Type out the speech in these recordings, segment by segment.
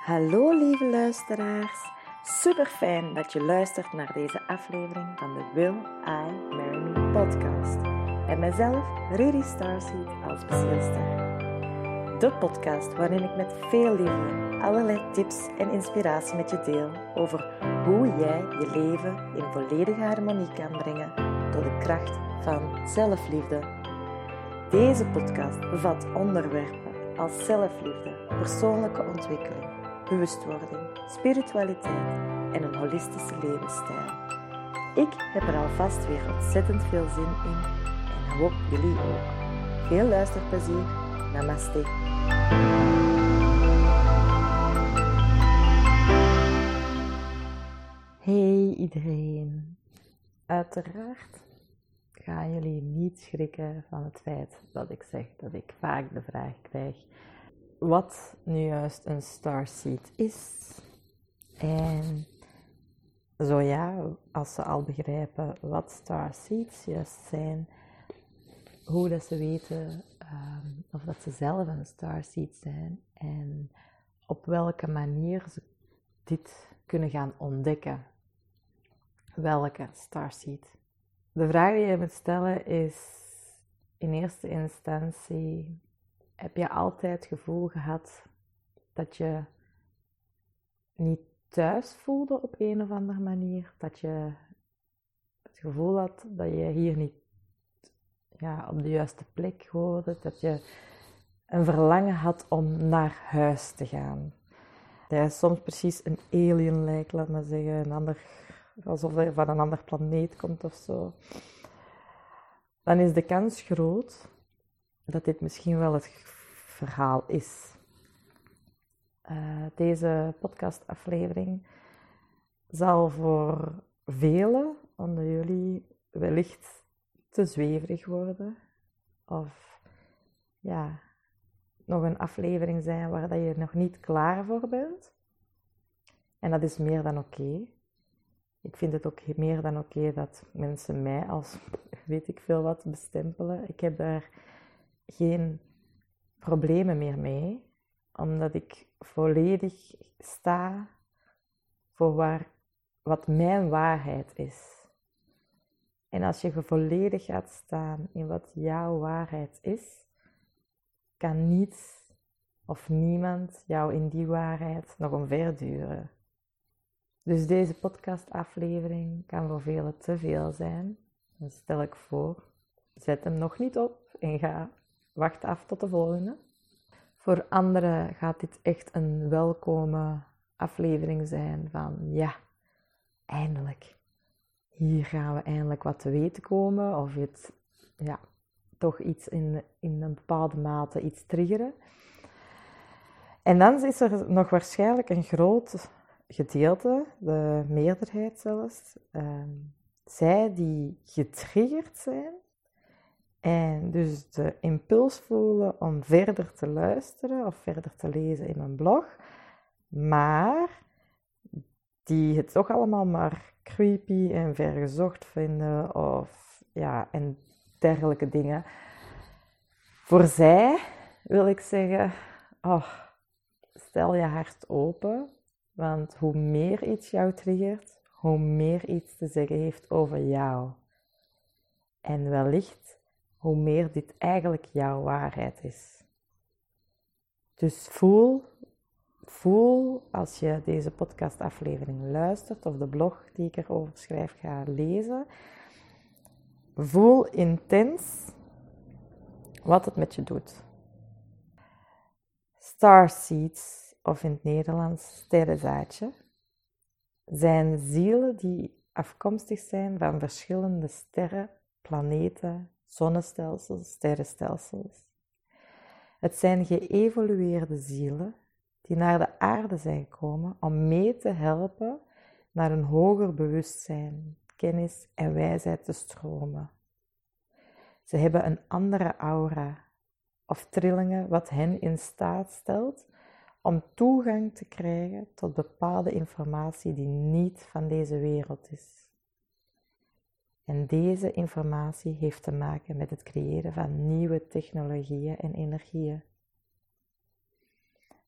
Hallo lieve luisteraars. Super fijn dat je luistert naar deze aflevering van de Will I Marry Me podcast. En mijzelf, Rudy Starseed, als bezielster. De podcast waarin ik met veel liefde allerlei tips en inspiratie met je deel over hoe jij je leven in volledige harmonie kan brengen door de kracht van zelfliefde. Deze podcast bevat onderwerpen als zelfliefde, persoonlijke ontwikkeling, bewustwording, spiritualiteit en een holistische levensstijl. Ik heb er alvast weer ontzettend veel zin in en hoop jullie ook. Veel luisterplezier. Namaste. Hey iedereen. Uiteraard gaan jullie niet schrikken van het feit dat ik zeg dat ik vaak de vraag krijg wat nu juist een starseed is. En zo ja, als ze al begrijpen wat starseeds juist zijn, hoe dat ze weten ehm, of dat ze zelf een starseed zijn en op welke manier ze dit kunnen gaan ontdekken. Welke starseed? De vraag die je moet stellen is in eerste instantie: heb je altijd het gevoel gehad dat je niet thuis voelde op een of andere manier? Dat je het gevoel had dat je hier niet ja, op de juiste plek hoorde? Dat je een verlangen had om naar huis te gaan? Dat je soms precies een alien lijkt, laat maar zeggen, een ander alsof hij van een ander planeet komt of zo, dan is de kans groot dat dit misschien wel het verhaal is. Uh, deze podcastaflevering zal voor velen onder jullie wellicht te zweverig worden. Of ja, nog een aflevering zijn waar dat je nog niet klaar voor bent. En dat is meer dan oké. Ik vind het ook meer dan oké dat mensen mij als weet ik veel wat bestempelen. Ik heb daar geen problemen meer mee, omdat ik volledig sta voor waar, wat mijn waarheid is. En als je volledig gaat staan in wat jouw waarheid is, kan niets of niemand jou in die waarheid nog omverduwen. Dus deze podcastaflevering kan voor velen te veel zijn. Dan stel ik voor, zet hem nog niet op en ga wacht af tot de volgende. Voor anderen gaat dit echt een welkome aflevering zijn van ja, eindelijk. Hier gaan we eindelijk wat te weten komen of het ja, toch iets in, in een bepaalde mate iets triggeren. En dan is er nog waarschijnlijk een groot gedeelte, de meerderheid zelfs, uh, zij die getriggerd zijn en dus de impuls voelen om verder te luisteren of verder te lezen in mijn blog, maar die het toch allemaal maar creepy en vergezocht vinden of ja, en dergelijke dingen. Voor zij wil ik zeggen, oh, stel je hart open want hoe meer iets jou triggert, hoe meer iets te zeggen heeft over jou. En wellicht hoe meer dit eigenlijk jouw waarheid is. Dus voel, voel als je deze podcastaflevering luistert of de blog die ik erover schrijf ga lezen, voel intens wat het met je doet. Starseeds of in het Nederlands sterrenzaadje, zijn zielen die afkomstig zijn van verschillende sterren, planeten, zonnestelsels, sterrenstelsels. Het zijn geëvolueerde zielen die naar de aarde zijn gekomen om mee te helpen naar een hoger bewustzijn, kennis en wijsheid te stromen. Ze hebben een andere aura of trillingen wat hen in staat stelt om toegang te krijgen tot bepaalde informatie die niet van deze wereld is. En deze informatie heeft te maken met het creëren van nieuwe technologieën en energieën.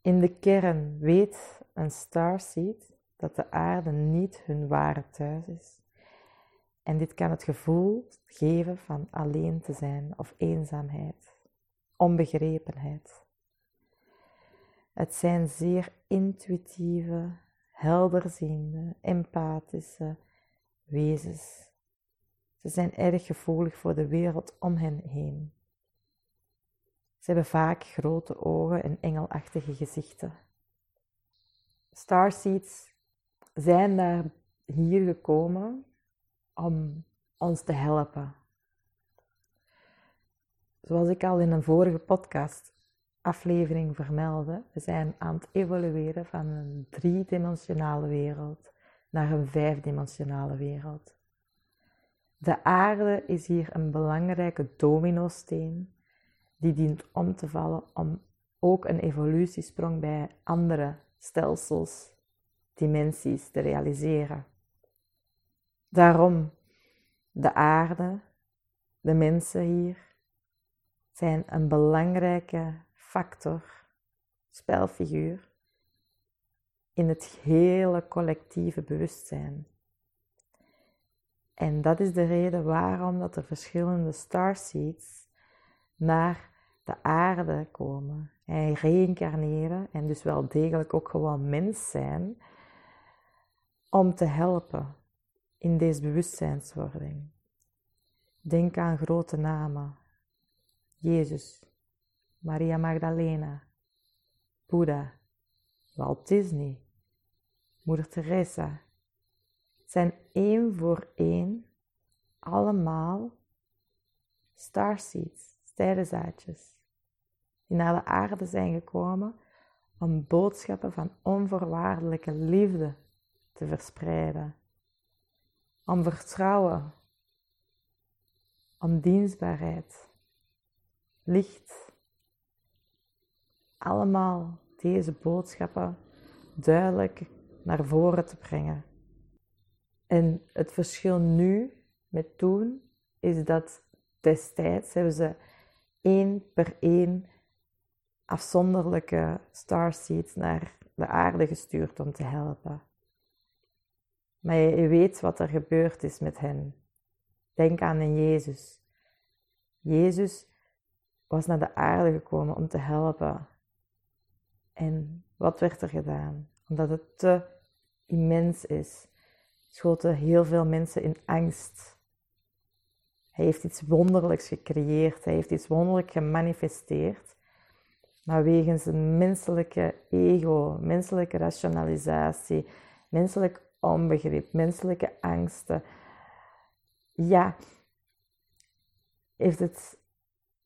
In de kern weet een starseed dat de aarde niet hun ware thuis is. En dit kan het gevoel geven van alleen te zijn of eenzaamheid, onbegrepenheid. Het zijn zeer intuïtieve, helderziende, empathische wezens. Ze zijn erg gevoelig voor de wereld om hen heen. Ze hebben vaak grote ogen en engelachtige gezichten. Starseeds zijn daar hier gekomen om ons te helpen. Zoals ik al in een vorige podcast aflevering vermeldde, we zijn aan het evolueren van een driedimensionale wereld naar een vijfdimensionale wereld. De aarde is hier een belangrijke dominosteen die dient om te vallen om ook een evolutiesprong bij andere stelsels, dimensies te realiseren. Daarom, de aarde, de mensen hier, zijn een belangrijke factor, spelfiguur in het hele collectieve bewustzijn. En dat is de reden waarom dat er verschillende starseeds naar de aarde komen en reïncarneren en dus wel degelijk ook gewoon mens zijn om te helpen in deze bewustzijnswording. Denk aan grote namen. Jezus, Maria Magdalena, Boeddha, Walt Disney, Moeder Teresa. Zijn één voor één allemaal starseeds, sterrenzaadjes, die naar de aarde zijn gekomen om boodschappen van onvoorwaardelijke liefde te verspreiden om vertrouwen, om dienstbaarheid, licht. Allemaal deze boodschappen duidelijk naar voren te brengen. En het verschil nu met toen is dat destijds hebben ze één per één afzonderlijke starseeds naar de aarde gestuurd om te helpen. Maar je weet wat er gebeurd is met hen. Denk aan een Jezus. Jezus was naar de aarde gekomen om te helpen. En wat werd er gedaan? Omdat het te immens is, schoten heel veel mensen in angst. Hij heeft iets wonderlijks gecreëerd, hij heeft iets wonderlijk gemanifesteerd. Maar wegens een menselijke ego, menselijke rationalisatie, menselijk onbegrip, menselijke angsten. Ja, heeft het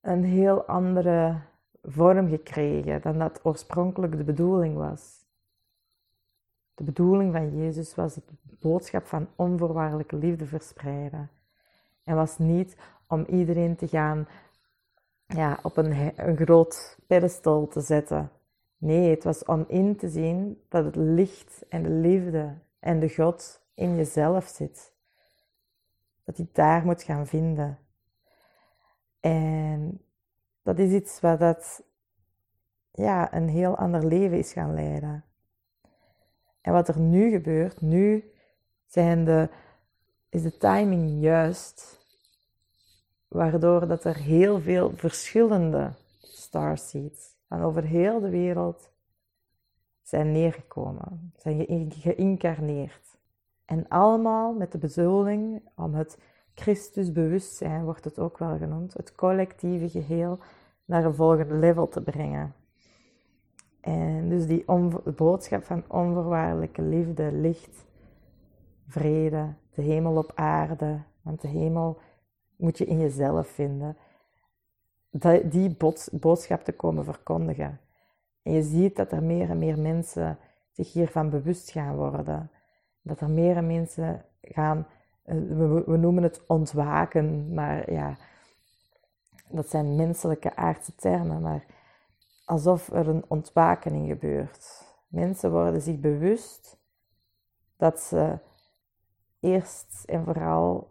een heel andere vorm gekregen dan dat oorspronkelijk de bedoeling was. De bedoeling van Jezus was het boodschap van onvoorwaardelijke liefde verspreiden. En was niet om iedereen te gaan ja, op een, een groot pedestal te zetten. Nee, het was om in te zien dat het licht en de liefde en de God in jezelf zit. Dat hij daar moet gaan vinden. En dat is iets wat dat, ja, een heel ander leven is gaan leiden. En wat er nu gebeurt, nu zijn is de timing juist, waardoor dat er heel veel verschillende starseeds van over heel de wereld zijn neergekomen, zijn geïncarneerd. En allemaal met de bedoeling om het Christusbewustzijn, wordt het ook wel genoemd, het collectieve geheel naar een volgende level te brengen. En dus die boodschap van onvoorwaardelijke liefde, licht, vrede, de hemel op aarde, want de hemel moet je in jezelf vinden, die boodschap te komen verkondigen. En je ziet dat er meer en meer mensen zich hiervan bewust gaan worden. Dat er meer en mensen gaan, eh, we, noemen het ontwaken, maar ja, dat zijn menselijke aardse termen, maar alsof er een ontwakening gebeurt. Mensen worden zich bewust dat ze eerst en vooral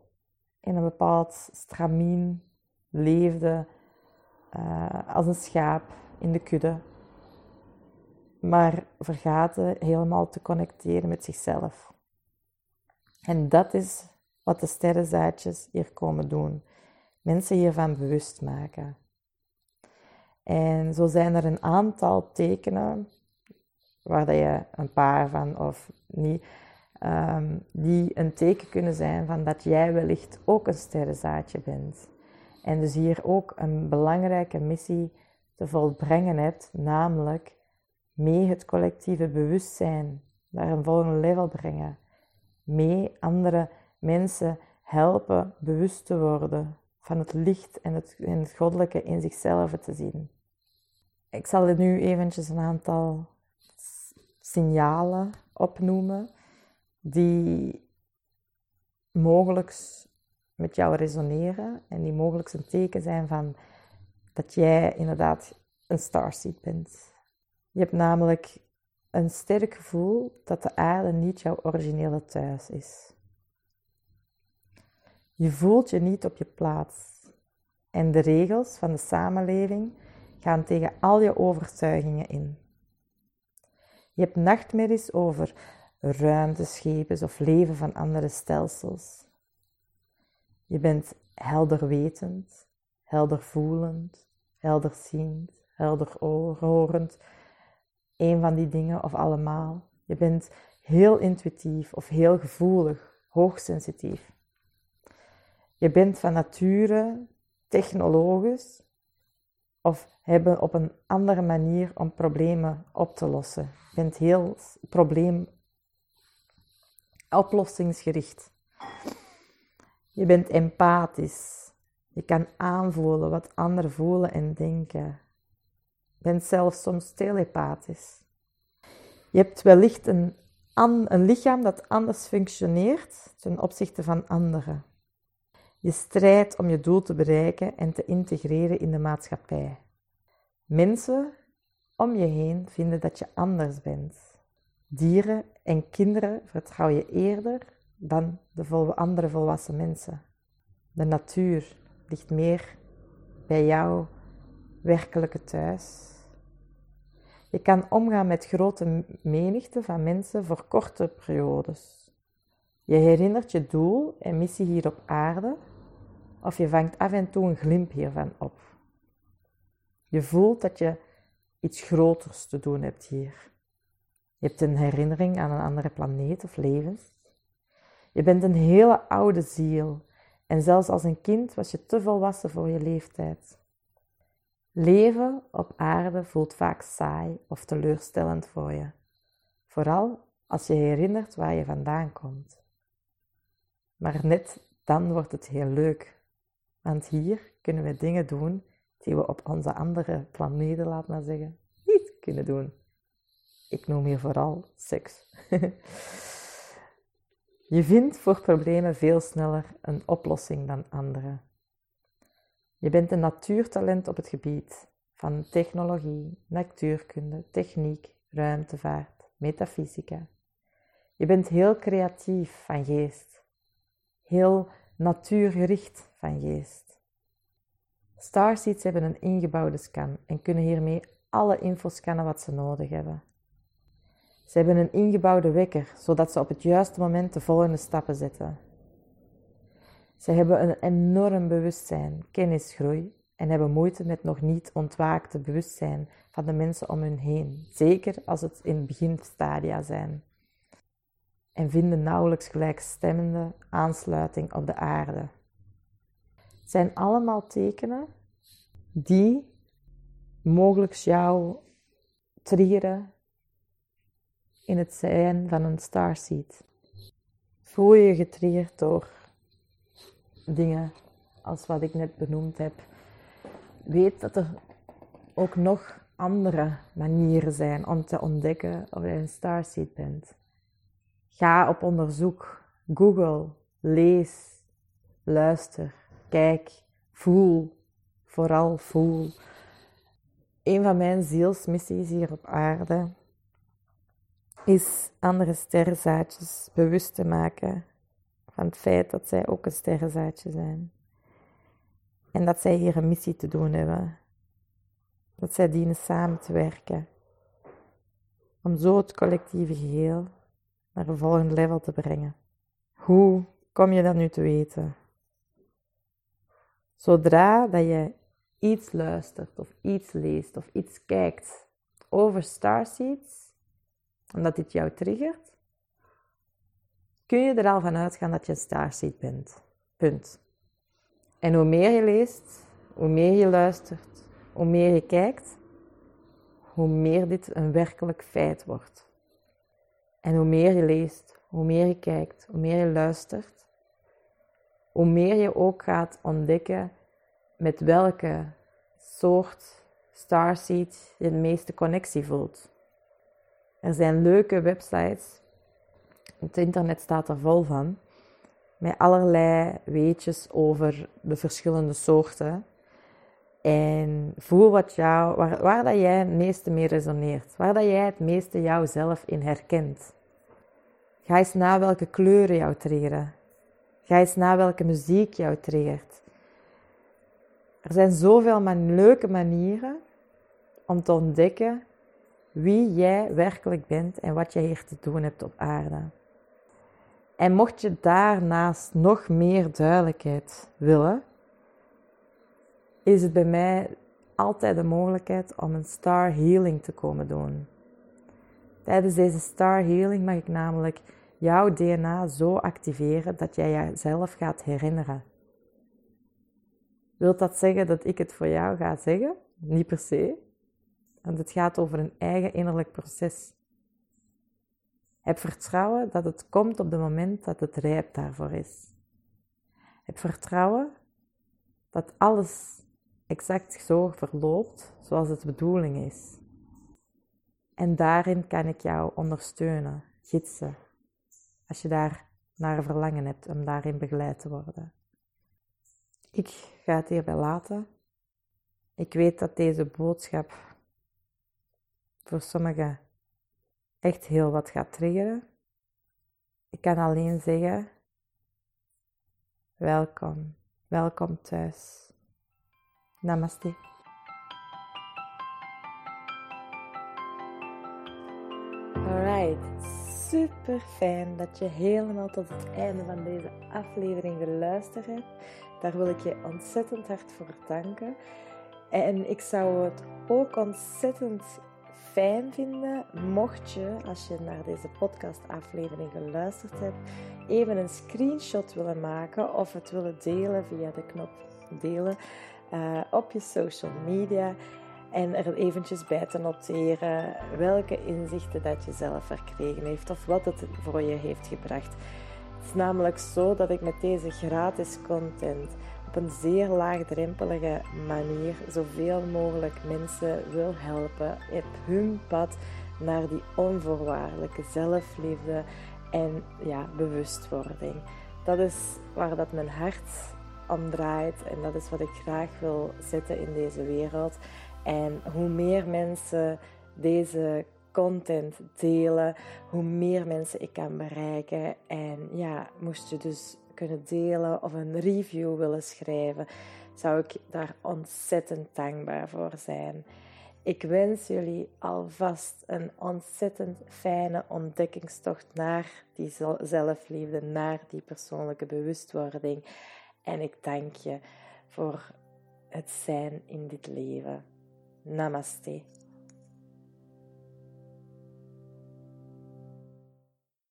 in een bepaald stramien leefden, uh, als een schaap in de kudde maar vergaten helemaal te connecteren met zichzelf. En dat is wat de sterrenzaadjes hier komen doen. Mensen hiervan bewust maken. En zo zijn er een aantal tekenen, waar dat je een paar van of niet, ehm, die een teken kunnen zijn van dat jij wellicht ook een sterrenzaadje bent. En dus hier ook een belangrijke missie te volbrengen hebt, namelijk mee het collectieve bewustzijn naar een volgende level brengen. Mee andere mensen helpen bewust te worden van het licht en het, en het goddelijke in zichzelf te zien. Ik zal er nu eventjes een aantal signalen opnoemen die mogelijk met jou resoneren en die mogelijk een teken zijn van dat jij inderdaad een starseed bent. Je hebt namelijk een sterk gevoel dat de aarde niet jouw originele thuis is. Je voelt je niet op je plaats en de regels van de samenleving gaan tegen al je overtuigingen in. Je hebt nachtmerries over ruimteschepen of leven van andere stelsels. Je bent helderwetend, heldervoelend, helderziend, helder horend. Een van die dingen of allemaal. Je bent heel intuïtief of heel gevoelig, hoogsensitief. Je bent van nature technologisch of hebben op een andere manier om problemen op te lossen. Je bent heel probleem oplossingsgericht. Je bent empathisch. Je kan aanvoelen wat anderen voelen en denken. Je bent zelfs soms telepathisch. Je hebt wellicht een, een lichaam dat anders functioneert ten opzichte van anderen. Je strijdt om je doel te bereiken en te integreren in de maatschappij. Mensen om je heen vinden dat je anders bent. Dieren en kinderen vertrouw je eerder dan de andere volwassen mensen. De natuur ligt meer bij jouw werkelijke thuis. Je kan omgaan met grote menigte van mensen voor korte periodes. Je herinnert je doel en missie hier op aarde, of je vangt af en toe een glimp hiervan op. Je voelt dat je iets groters te doen hebt hier. Je hebt een herinnering aan een andere planeet of levens. Je bent een hele oude ziel en zelfs als een kind was je te volwassen voor je leeftijd. Leven op aarde voelt vaak saai of teleurstellend voor je, vooral als je herinnert waar je vandaan komt. Maar net dan wordt het heel leuk, want hier kunnen we dingen doen die we op onze andere planeten, laat maar zeggen, niet kunnen doen. Ik noem hier vooral seks. Je vindt voor problemen veel sneller een oplossing dan anderen. Je bent een natuurtalent op het gebied van technologie, natuurkunde, techniek, ruimtevaart, metafysica. Je bent heel creatief van geest, heel natuurgericht van geest. Starseeds hebben een ingebouwde scan en kunnen hiermee alle info scannen wat ze nodig hebben. Ze hebben een ingebouwde wekker, zodat ze op het juiste moment de volgende stappen zetten. Ze hebben een enorm bewustzijn, kennisgroei en hebben moeite met nog niet ontwaakte bewustzijn van de mensen om hun heen, zeker als het in beginstadia zijn. En vinden nauwelijks gelijkstemmende aansluiting op de aarde. Het zijn allemaal tekenen die mogelijk jou triggeren in het zijn van een starseed. Voel je getriggerd door dingen als wat ik net benoemd heb. Weet dat er ook nog andere manieren zijn om te ontdekken of je een starseed bent. Ga op onderzoek, Google, lees, luister, kijk, voel, vooral voel. Een van mijn zielsmissies hier op aarde is andere sterrenzaadjes bewust te maken van het feit dat zij ook een sterrenzaadje zijn. En dat zij hier een missie te doen hebben. Dat zij dienen samen te werken. om zo het collectieve geheel naar een volgend level te brengen. Hoe kom je dat nu te weten? Zodra dat je iets luistert of iets leest of iets kijkt over starseeds, omdat dit jou triggert, kun je er al van uitgaan dat je een starseed bent. Punt. En hoe meer je leest, hoe meer je luistert, hoe meer je kijkt, hoe meer dit een werkelijk feit wordt. En hoe meer je leest, hoe meer je kijkt, hoe meer je luistert, hoe meer je ook gaat ontdekken met welke soort starseed je de meeste connectie voelt. Er zijn leuke websites, het internet staat er vol van, met allerlei weetjes over de verschillende soorten. En voel wat jou, waar, dat jij het meeste mee resoneert, waar dat jij het meeste jouzelf in herkent. Ga eens na welke kleuren jou triggeren. Ga eens na welke muziek jou triggert. Er zijn zoveel man leuke manieren om te ontdekken wie jij werkelijk bent en wat jij hier te doen hebt op aarde. En mocht je daarnaast nog meer duidelijkheid willen, is het bij mij altijd de mogelijkheid om een star healing te komen doen. Tijdens deze star healing mag ik namelijk jouw DNA zo activeren dat jij jezelf gaat herinneren. Wilt dat zeggen dat ik het voor jou ga zeggen? Niet per se. Want het gaat over een eigen innerlijk proces. Heb vertrouwen dat het komt op het moment dat het rijp daarvoor is. Heb vertrouwen dat alles exact zo verloopt zoals het bedoeling is. En daarin kan ik jou ondersteunen, gidsen, als je daar naar verlangen hebt om daarin begeleid te worden. Ik ga het hierbij laten. Ik weet dat deze boodschap voor sommigen echt heel wat gaat triggeren. Ik kan alleen zeggen: welkom, welkom thuis. Namaste. Alright, super fijn dat je helemaal tot het einde van deze aflevering geluisterd hebt. Daar wil ik je ontzettend hard voor danken. En ik zou het ook ontzettend fijn vinden mocht je, als je naar deze podcastaflevering geluisterd hebt, even een screenshot willen maken of het willen delen via de knop delen uh, op je social media en er eventjes bij te noteren welke inzichten dat je zelf verkregen heeft of wat het voor je heeft gebracht. Het is namelijk zo dat ik met deze gratis content op een zeer laagdrempelige manier zoveel mogelijk mensen wil helpen op hun pad naar die onvoorwaardelijke zelfliefde en ja, bewustwording. Dat is waar dat mijn hart om draait en dat is wat ik graag wil zetten in deze wereld. En hoe meer mensen deze content delen, hoe meer mensen ik kan bereiken. En ja, moest je dus kunnen delen of een review willen schrijven, zou ik daar ontzettend dankbaar voor zijn. Ik wens jullie alvast een ontzettend fijne ontdekkingstocht naar die zelfliefde, naar die persoonlijke bewustwording. En ik dank je voor het zijn in dit leven. Namaste.